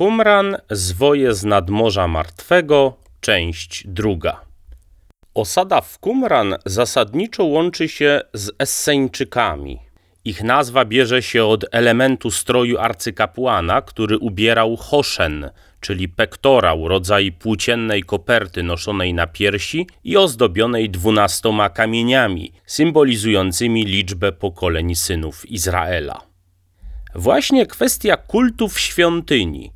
Qumran, zwoje z nadmorza martwego, część druga. Osada w Qumran zasadniczo łączy się z Esseńczykami. Ich nazwa bierze się od elementu stroju arcykapłana, który ubierał hoszen, czyli pektorał, rodzaj płóciennej koperty noszonej na piersi i ozdobionej dwunastoma kamieniami, symbolizującymi liczbę pokoleń synów Izraela. Właśnie kwestia kultów świątyni,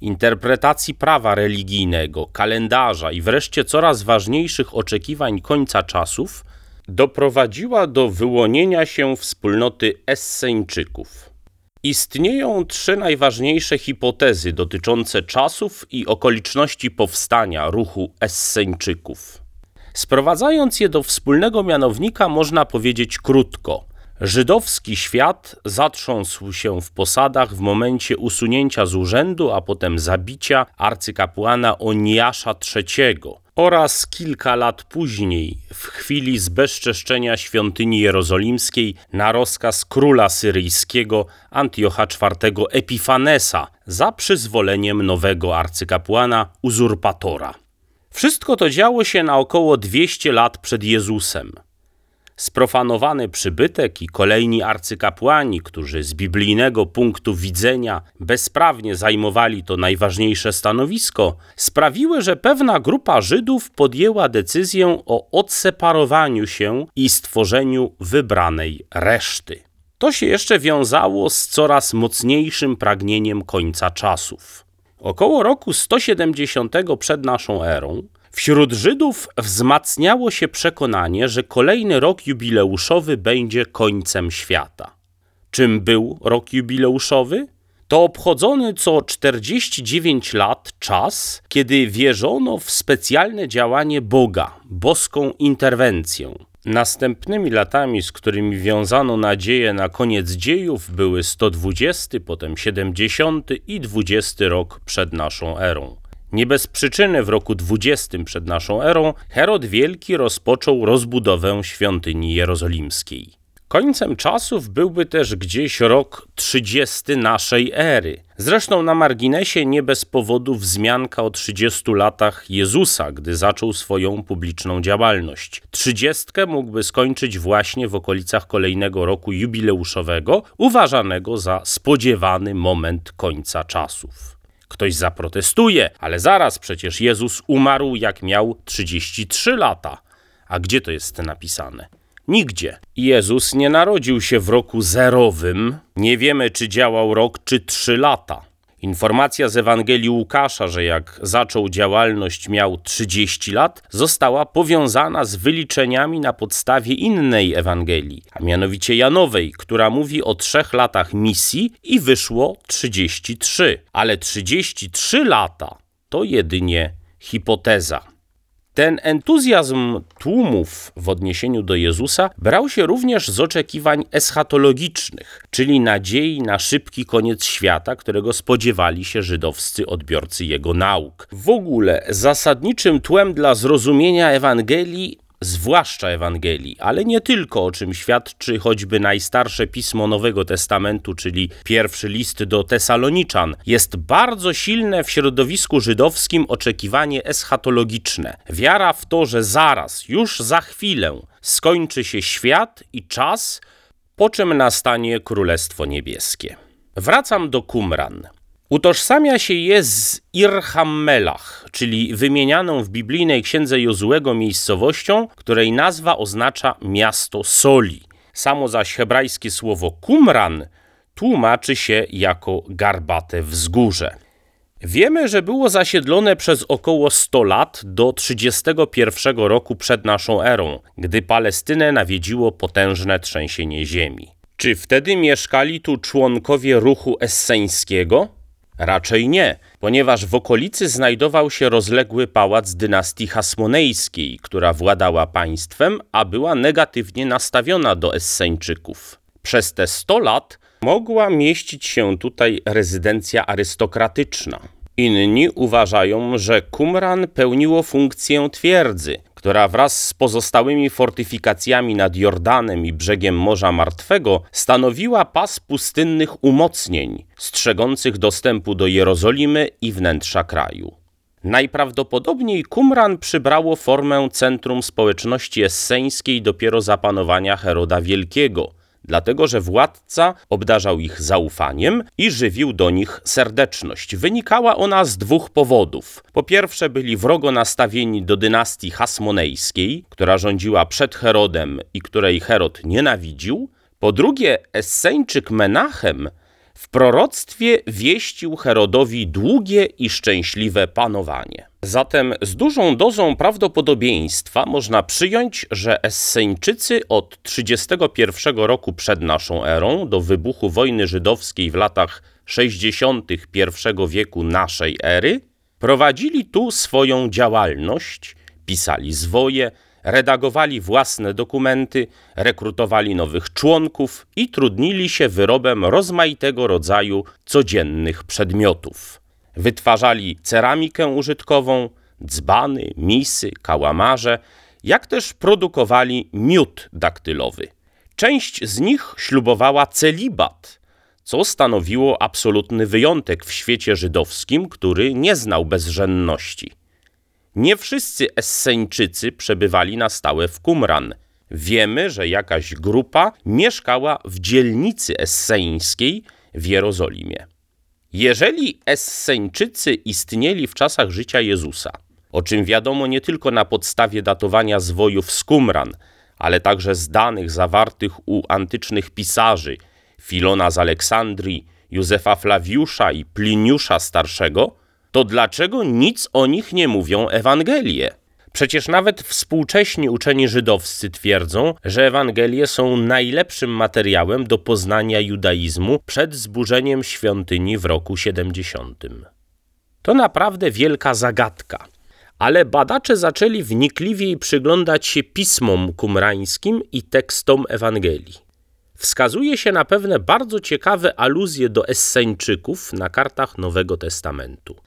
interpretacji prawa religijnego, kalendarza i wreszcie coraz ważniejszych oczekiwań końca czasów doprowadziła do wyłonienia się wspólnoty Esseńczyków. Istnieją trzy najważniejsze hipotezy dotyczące czasów i okoliczności powstania ruchu Esseńczyków. Sprowadzając je do wspólnego mianownika, można powiedzieć krótko – Żydowski świat zatrząsł się w posadach w momencie usunięcia z urzędu, a potem zabicia arcykapłana Oniasza III oraz kilka lat później, w chwili zbezczeszczenia świątyni jerozolimskiej na rozkaz króla syryjskiego Antiocha IV Epifanesa za przyzwoleniem nowego arcykapłana uzurpatora. Wszystko to działo się na około 200 lat przed Jezusem sprofanowany przybytek i kolejni arcykapłani, którzy z biblijnego punktu widzenia bezprawnie zajmowali to najważniejsze stanowisko, sprawiły, że pewna grupa Żydów podjęła decyzję o odseparowaniu się i stworzeniu wybranej reszty. To się jeszcze wiązało z coraz mocniejszym pragnieniem końca czasów. Około roku 170 przed naszą erą Wśród Żydów wzmacniało się przekonanie, że kolejny rok jubileuszowy będzie końcem świata. Czym był rok jubileuszowy? To obchodzony co 49 lat czas, kiedy wierzono w specjalne działanie Boga, boską interwencję. Następnymi latami, z którymi wiązano nadzieję na koniec dziejów, były 120, potem 70 i 20 rok przed naszą erą. Nie bez przyczyny w roku 20 przed naszą erą Herod Wielki rozpoczął rozbudowę świątyni jerozolimskiej. Końcem czasów byłby też gdzieś rok 30 naszej ery. Zresztą na marginesie nie bez powodu wzmianka o 30 latach Jezusa, gdy zaczął swoją publiczną działalność. Trzydziestkę mógłby skończyć właśnie w okolicach kolejnego roku jubileuszowego, uważanego za spodziewany moment końca czasów. Ktoś zaprotestuje, ale zaraz przecież Jezus umarł jak miał 33 lata. A gdzie to jest napisane? Nigdzie. Jezus nie narodził się w roku zerowym. Nie wiemy, czy działał rok, czy trzy lata. Informacja z Ewangelii Łukasza, że jak zaczął działalność miał 30 lat, została powiązana z wyliczeniami na podstawie innej Ewangelii, a mianowicie Janowej, która mówi o trzech latach misji i wyszło 33. Ale 33 lata to jedynie hipoteza. Ten entuzjazm tłumów w odniesieniu do Jezusa brał się również z oczekiwań eschatologicznych, czyli nadziei na szybki koniec świata, którego spodziewali się żydowscy odbiorcy jego nauk. W ogóle zasadniczym tłem dla zrozumienia Ewangelii zwłaszcza Ewangelii, ale nie tylko, o czym świadczy choćby najstarsze pismo Nowego Testamentu, czyli pierwszy list do Tesaloniczan, jest bardzo silne w środowisku żydowskim oczekiwanie eschatologiczne. Wiara w to, że zaraz, już za chwilę skończy się świat i czas, po czym nastanie Królestwo Niebieskie. Wracam do Qumran. Utożsamia się je z Irhammelach, czyli wymienianą w biblijnej księdze Jozułego miejscowością, której nazwa oznacza miasto soli. Samo zaś hebrajskie słowo Qumran tłumaczy się jako garbate wzgórze. Wiemy, że było zasiedlone przez około 100 lat do 31 roku przed naszą erą, gdy Palestynę nawiedziło potężne trzęsienie ziemi. Czy wtedy mieszkali tu członkowie ruchu esseńskiego? Raczej nie, ponieważ w okolicy znajdował się rozległy pałac dynastii hasmonejskiej, która władała państwem, a była negatywnie nastawiona do Esseńczyków. Przez te 100 lat mogła mieścić się tutaj rezydencja arystokratyczna. Inni uważają, że Qumran pełniło funkcję twierdzy, która wraz z pozostałymi fortyfikacjami nad Jordanem i brzegiem Morza Martwego stanowiła pas pustynnych umocnień, strzegących dostępu do Jerozolimy i wnętrza kraju. Najprawdopodobniej Qumran przybrało formę centrum społeczności esseńskiej dopiero za panowania Heroda Wielkiego, dlatego że władca obdarzał ich zaufaniem i żywił do nich serdeczność. Wynikała ona z dwóch powodów. Po pierwsze byli wrogo nastawieni do dynastii hasmonejskiej, która rządziła przed Herodem i której Herod nienawidził. Po drugie Esseńczyk Menachem w proroctwie wieścił Herodowi długie i szczęśliwe panowanie. Zatem z dużą dozą prawdopodobieństwa można przyjąć, że Esseńczycy od 31 roku przed naszą erą do wybuchu wojny żydowskiej w latach 60. I wieku naszej ery prowadzili tu swoją działalność, pisali zwoje, redagowali własne dokumenty, rekrutowali nowych członków i trudnili się wyrobem rozmaitego rodzaju codziennych przedmiotów. Wytwarzali ceramikę użytkową, dzbany, misy, kałamarze, jak też produkowali miód daktylowy. Część z nich ślubowała celibat, co stanowiło absolutny wyjątek w świecie żydowskim, który nie znał bezżenności. Nie wszyscy Esseńczycy przebywali na stałe w Qumran. Wiemy, że jakaś grupa mieszkała w dzielnicy esseńskiej w Jerozolimie. Jeżeli Esseńczycy istnieli w czasach życia Jezusa, o czym wiadomo nie tylko na podstawie datowania zwojów z Qumran, ale także z danych zawartych u antycznych pisarzy Filona z Aleksandrii, Józefa Flawiusza i Pliniusza Starszego, to dlaczego nic o nich nie mówią Ewangelie? Przecież nawet współcześni uczeni żydowscy twierdzą, że Ewangelie są najlepszym materiałem do poznania judaizmu przed zburzeniem świątyni w roku 70. To naprawdę wielka zagadka. Ale badacze zaczęli wnikliwiej przyglądać się pismom kumrańskim i tekstom Ewangelii. Wskazuje się na pewne bardzo ciekawe aluzje do Esseńczyków na kartach Nowego Testamentu.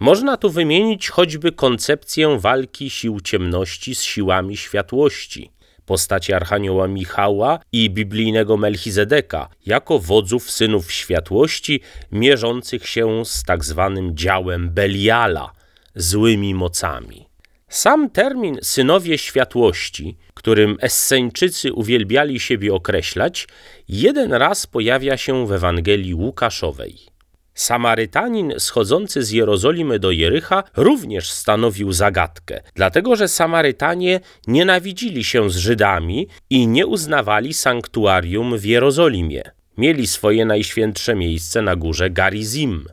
Można tu wymienić choćby koncepcję walki sił ciemności z siłami światłości, postaci Archanioła Michała i biblijnego Melchizedeka jako wodzów synów światłości mierzących się z tak zwanym działem Beliala, złymi mocami. Sam termin synowie światłości, którym Esseńczycy uwielbiali siebie określać, jeden raz pojawia się w Ewangelii Łukaszowej. Samarytanin schodzący z Jerozolimy do Jericha również stanowił zagadkę, dlatego że Samarytanie nienawidzili się z Żydami i nie uznawali sanktuarium w Jerozolimie. Mieli swoje najświętsze miejsce na górze Garizim.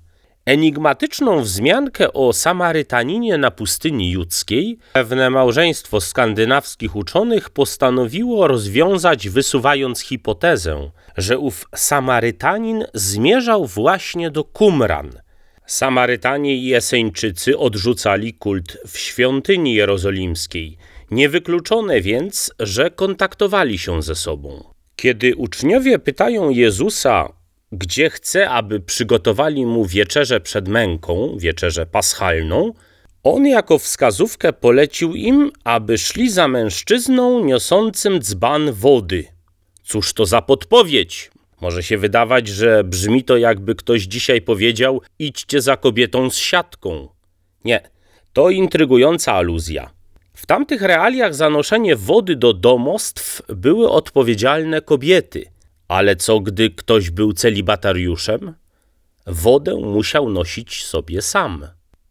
Enigmatyczną wzmiankę o Samarytaninie na pustyni judzkiej pewne małżeństwo skandynawskich uczonych postanowiło rozwiązać wysuwając hipotezę, że ów Samarytanin zmierzał właśnie do Qumran. Samarytanie i Eseńczycy odrzucali kult w świątyni jerozolimskiej. Niewykluczone więc, że kontaktowali się ze sobą. Kiedy uczniowie pytają Jezusa, gdzie chce, aby przygotowali mu wieczerzę przed męką, wieczerzę paschalną, on jako wskazówkę polecił im, aby szli za mężczyzną niosącym dzban wody. Cóż to za podpowiedź? Może się wydawać, że brzmi to jakby ktoś dzisiaj powiedział: idźcie za kobietą z siatką. Nie, to intrygująca aluzja. W tamtych realiach za noszenie wody do domostw były odpowiedzialne kobiety. Ale co gdy ktoś był celibatariuszem? Wodę musiał nosić sobie sam.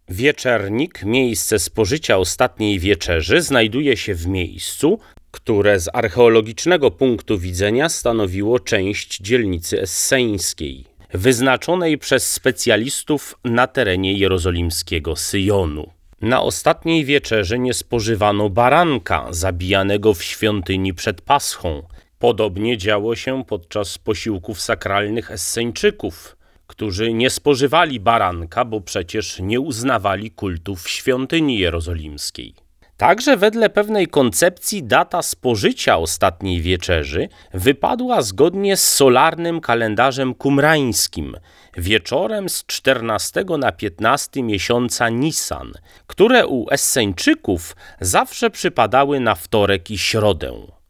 Wieczernik, miejsce spożycia ostatniej wieczerzy, znajduje się w miejscu, które z archeologicznego punktu widzenia stanowiło część dzielnicy esseńskiej, wyznaczonej przez specjalistów na terenie jerozolimskiego Syjonu. Na ostatniej wieczerzy nie spożywano baranka zabijanego w świątyni przed Paschą, Podobnie działo się podczas posiłków sakralnych Esseńczyków, którzy nie spożywali baranka, bo przecież nie uznawali kultów świątyni jerozolimskiej. Także wedle pewnej koncepcji data spożycia ostatniej wieczerzy wypadła zgodnie z solarnym kalendarzem kumrańskim, wieczorem z 14 na 15 miesiąca Nisan, które u Esseńczyków zawsze przypadały na wtorek i środę.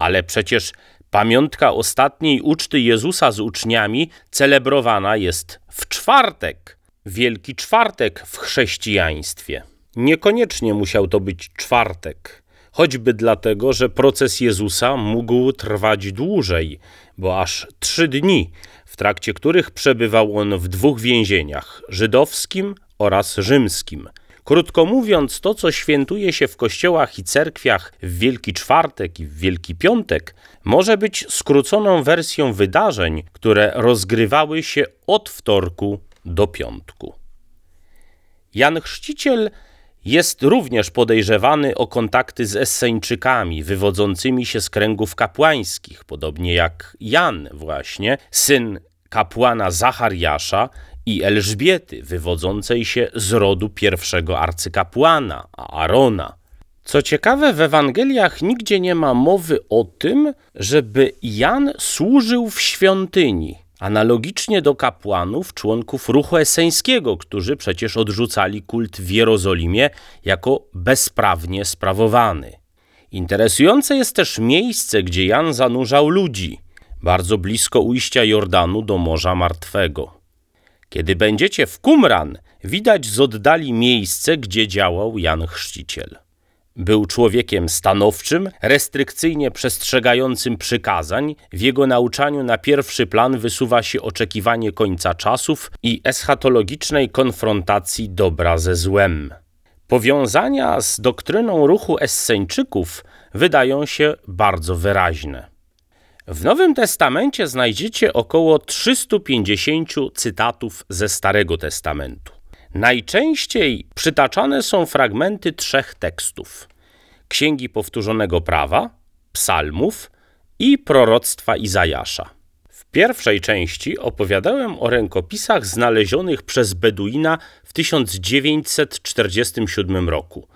Ale przecież pamiątka ostatniej uczty Jezusa z uczniami celebrowana jest w czwartek, Wielki Czwartek w chrześcijaństwie. Niekoniecznie musiał to być czwartek, choćby dlatego, że proces Jezusa mógł trwać dłużej, bo aż trzy dni, w trakcie których przebywał on w dwóch więzieniach żydowskim oraz rzymskim. Krótko mówiąc, to co świętuje się w kościołach i cerkwiach w Wielki Czwartek i w Wielki Piątek, może być skróconą wersją wydarzeń, które rozgrywały się od wtorku do piątku. Jan Chrzciciel jest również podejrzewany o kontakty z Esseńczykami wywodzącymi się z kręgów kapłańskich, podobnie jak Jan właśnie, syn kapłana Zachariasza i Elżbiety, wywodzącej się z rodu pierwszego arcykapłana, Arona. Co ciekawe, w Ewangeliach nigdzie nie ma mowy o tym, żeby Jan służył w świątyni, analogicznie do kapłanów, członków ruchu eseńskiego, którzy przecież odrzucali kult w Jerozolimie jako bezprawnie sprawowany. Interesujące jest też miejsce, gdzie Jan zanurzał ludzi, bardzo blisko ujścia Jordanu do Morza Martwego. Kiedy będziecie w Qumran, widać z oddali miejsce, gdzie działał Jan Chrzciciel. Był człowiekiem stanowczym, restrykcyjnie przestrzegającym przykazań. W jego nauczaniu na pierwszy plan wysuwa się oczekiwanie końca czasów i eschatologicznej konfrontacji dobra ze złem. Powiązania z doktryną ruchu Esseńczyków wydają się bardzo wyraźne. W Nowym Testamencie znajdziecie około 350 cytatów ze Starego Testamentu. Najczęściej przytaczane są fragmenty trzech tekstów: Księgi Powtórzonego Prawa, Psalmów i proroctwa Izajasza. W pierwszej części opowiadałem o rękopisach znalezionych przez Beduina w 1947 roku.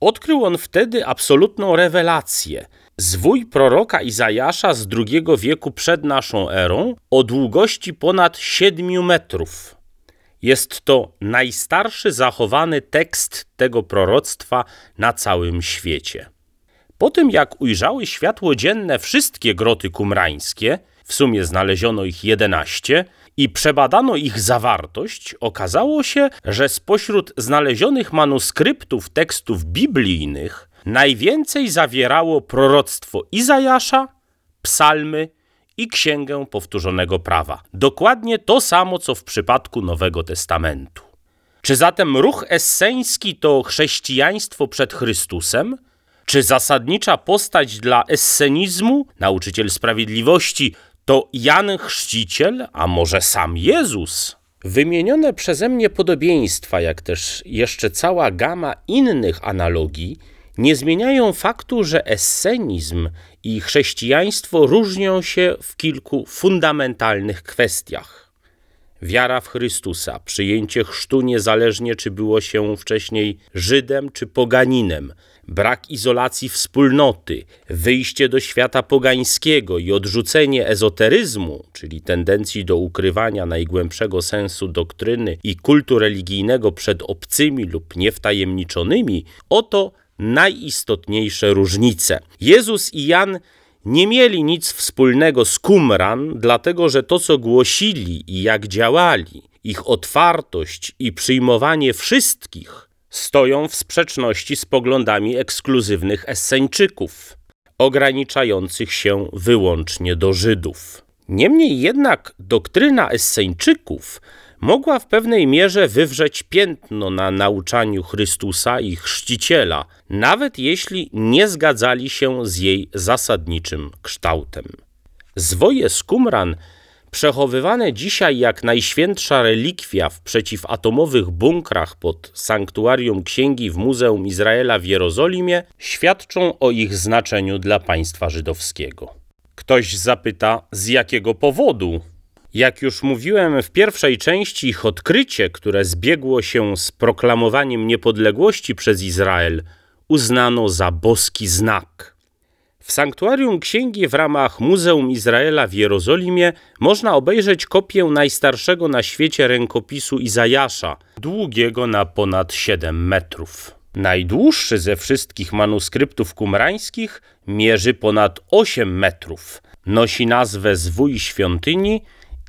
Odkrył on wtedy absolutną rewelację. Zwój proroka Izajasza z II wieku przed naszą erą o długości ponad 7 metrów. Jest to najstarszy zachowany tekst tego proroctwa na całym świecie. Po tym jak ujrzały światło dzienne wszystkie groty kumrańskie, w sumie znaleziono ich 11, i przebadano ich zawartość, okazało się, że spośród znalezionych manuskryptów tekstów biblijnych najwięcej zawierało proroctwo Izajasza, psalmy i Księgę Powtórzonego Prawa. Dokładnie to samo, co w przypadku Nowego Testamentu. Czy zatem ruch esseński to chrześcijaństwo przed Chrystusem? Czy zasadnicza postać dla essenizmu, nauczyciel sprawiedliwości, to Jan Chrzciciel, a może sam Jezus? Wymienione przeze mnie podobieństwa, jak też jeszcze cała gama innych analogii, nie zmieniają faktu, że essenizm i chrześcijaństwo różnią się w kilku fundamentalnych kwestiach. Wiara w Chrystusa, przyjęcie chrztu niezależnie czy było się wcześniej Żydem czy poganinem, brak izolacji wspólnoty, wyjście do świata pogańskiego i odrzucenie ezoteryzmu, czyli tendencji do ukrywania najgłębszego sensu doktryny i kultu religijnego przed obcymi lub niewtajemniczonymi, oto najistotniejsze różnice. Jezus i Jan nie mieli nic wspólnego z Qumran, dlatego że to, co głosili i jak działali, ich otwartość i przyjmowanie wszystkich stoją w sprzeczności z poglądami ekskluzywnych Esseńczyków, ograniczających się wyłącznie do Żydów. Niemniej jednak doktryna Esseńczyków mogła w pewnej mierze wywrzeć piętno na nauczaniu Chrystusa i Chrzciciela, nawet jeśli nie zgadzali się z jej zasadniczym kształtem. Zwoje z Qumran, przechowywane dzisiaj jak najświętsza relikwia w przeciwatomowych bunkrach pod sanktuarium księgi w Muzeum Izraela w Jerozolimie, świadczą o ich znaczeniu dla państwa żydowskiego. Ktoś zapyta, z jakiego powodu jak już mówiłem w pierwszej części, ich odkrycie, które zbiegło się z proklamowaniem niepodległości przez Izrael, uznano za boski znak. W sanktuarium księgi w ramach Muzeum Izraela w Jerozolimie można obejrzeć kopię najstarszego na świecie rękopisu Izajasza, długiego na ponad 7 metrów. Najdłuższy ze wszystkich manuskryptów kumrańskich mierzy ponad 8 metrów. Nosi nazwę Zwój Świątyni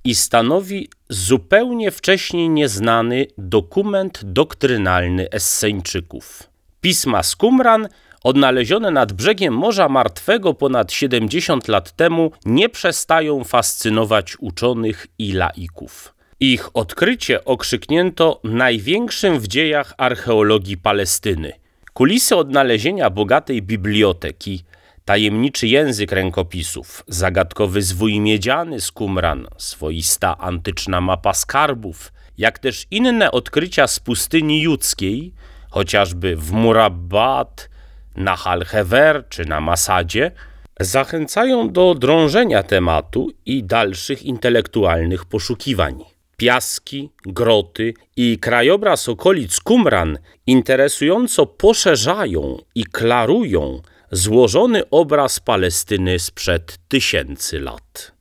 i stanowi zupełnie wcześniej nieznany dokument doktrynalny Esseńczyków. Pisma z Qumran, odnalezione nad brzegiem Morza Martwego ponad 70 lat temu, nie przestają fascynować uczonych i laików. Ich odkrycie okrzyknięto największym w dziejach archeologii Palestyny. Kulisy odnalezienia bogatej biblioteki, tajemniczy język rękopisów, zagadkowy zwój miedziany z Qumran, swoista antyczna mapa skarbów, jak też inne odkrycia z pustyni judzkiej, chociażby w Murabbat, na Halhever czy na Masadzie, zachęcają do drążenia tematu i dalszych intelektualnych poszukiwań. Piaski, groty i krajobraz okolic Qumran interesująco poszerzają i klarują złożony obraz Palestyny sprzed tysięcy lat.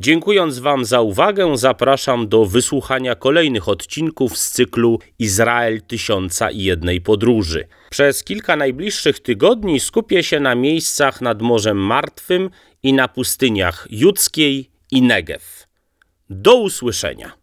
Dziękując Wam za uwagę, zapraszam do wysłuchania kolejnych odcinków z cyklu Izrael Tysiąca i Jednej Podróży. Przez kilka najbliższych tygodni skupię się na miejscach nad Morzem Martwym i na pustyniach Judzkiej i Negew. Do usłyszenia.